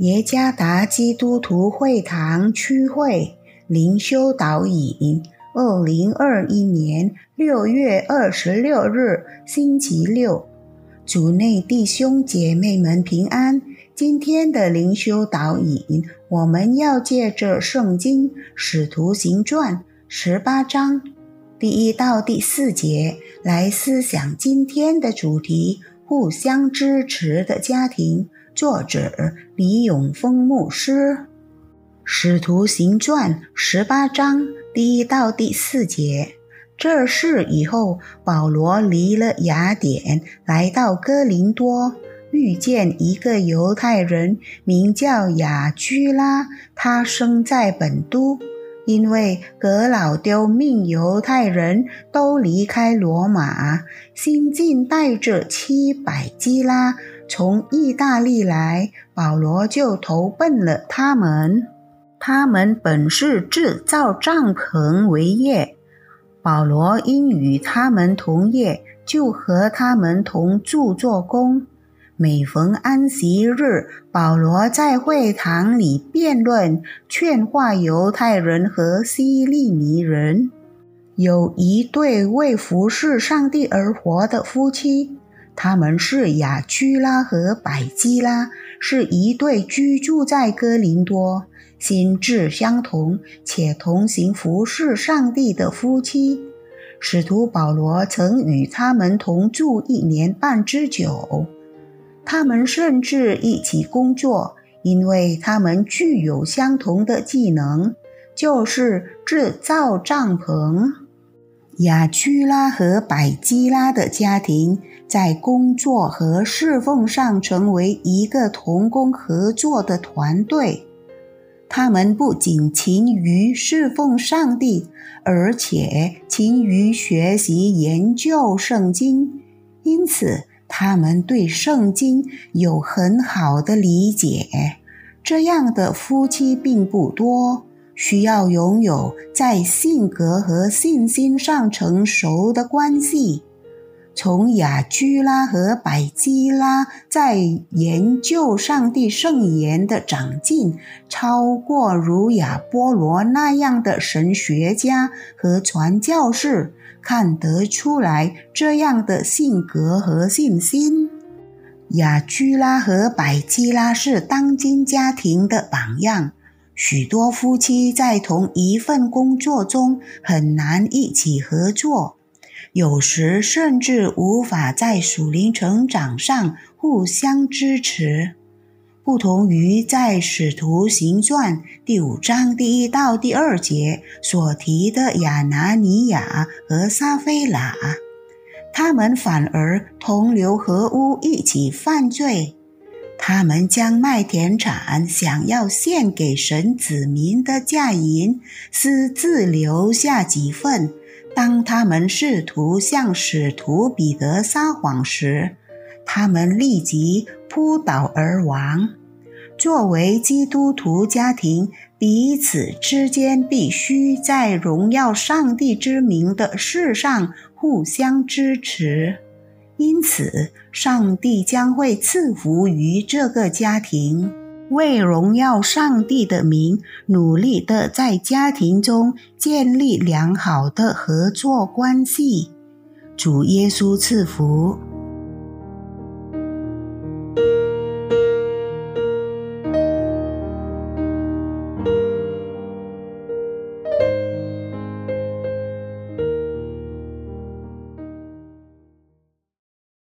耶加达基督徒会堂区会灵修导引，二零二一年六月二十六日，星期六，主内弟兄姐妹们平安。今天的灵修导引，我们要借着《圣经·使徒行传》十八章第一到第四节来思想今天的主题：互相支持的家庭。作者李永峰牧师，《使徒行传》十八章第一到第四节。这事以后，保罗离了雅典，来到哥林多，遇见一个犹太人，名叫雅居拉，他生在本都。因为格老丢命犹太人都离开罗马，新近带着七百基拉从意大利来，保罗就投奔了他们。他们本是制造帐篷为业，保罗因与他们同业，就和他们同住做工。每逢安息日，保罗在会堂里辩论、劝化犹太人和希利尼人。有一对为服侍上帝而活的夫妻，他们是雅居拉和百基拉，是一对居住在哥林多、心智相同且同行服侍上帝的夫妻。使徒保罗曾与他们同住一年半之久。他们甚至一起工作，因为他们具有相同的技能，就是制造帐篷。雅居拉和百基拉的家庭在工作和侍奉上成为一个同工合作的团队。他们不仅勤于侍奉上帝，而且勤于学习研究圣经，因此。他们对圣经有很好的理解，这样的夫妻并不多。需要拥有在性格和信心上成熟的关系。从雅居拉和百基拉在研究上帝圣言的长进，超过如亚波罗那样的神学家和传教士。看得出来，这样的性格和信心，雅居拉和百基拉是当今家庭的榜样。许多夫妻在同一份工作中很难一起合作，有时甚至无法在属灵成长上互相支持。不同于在《使徒行传》第五章第一到第二节所提的亚拿尼亚和撒菲拉，他们反而同流合污，一起犯罪。他们将麦田产想要献给神子民的嫁银，私自留下几份。当他们试图向使徒彼得撒谎时，他们立即扑倒而亡。作为基督徒家庭，彼此之间必须在荣耀上帝之名的事上互相支持。因此，上帝将会赐福于这个家庭，为荣耀上帝的名，努力的在家庭中建立良好的合作关系。主耶稣赐福。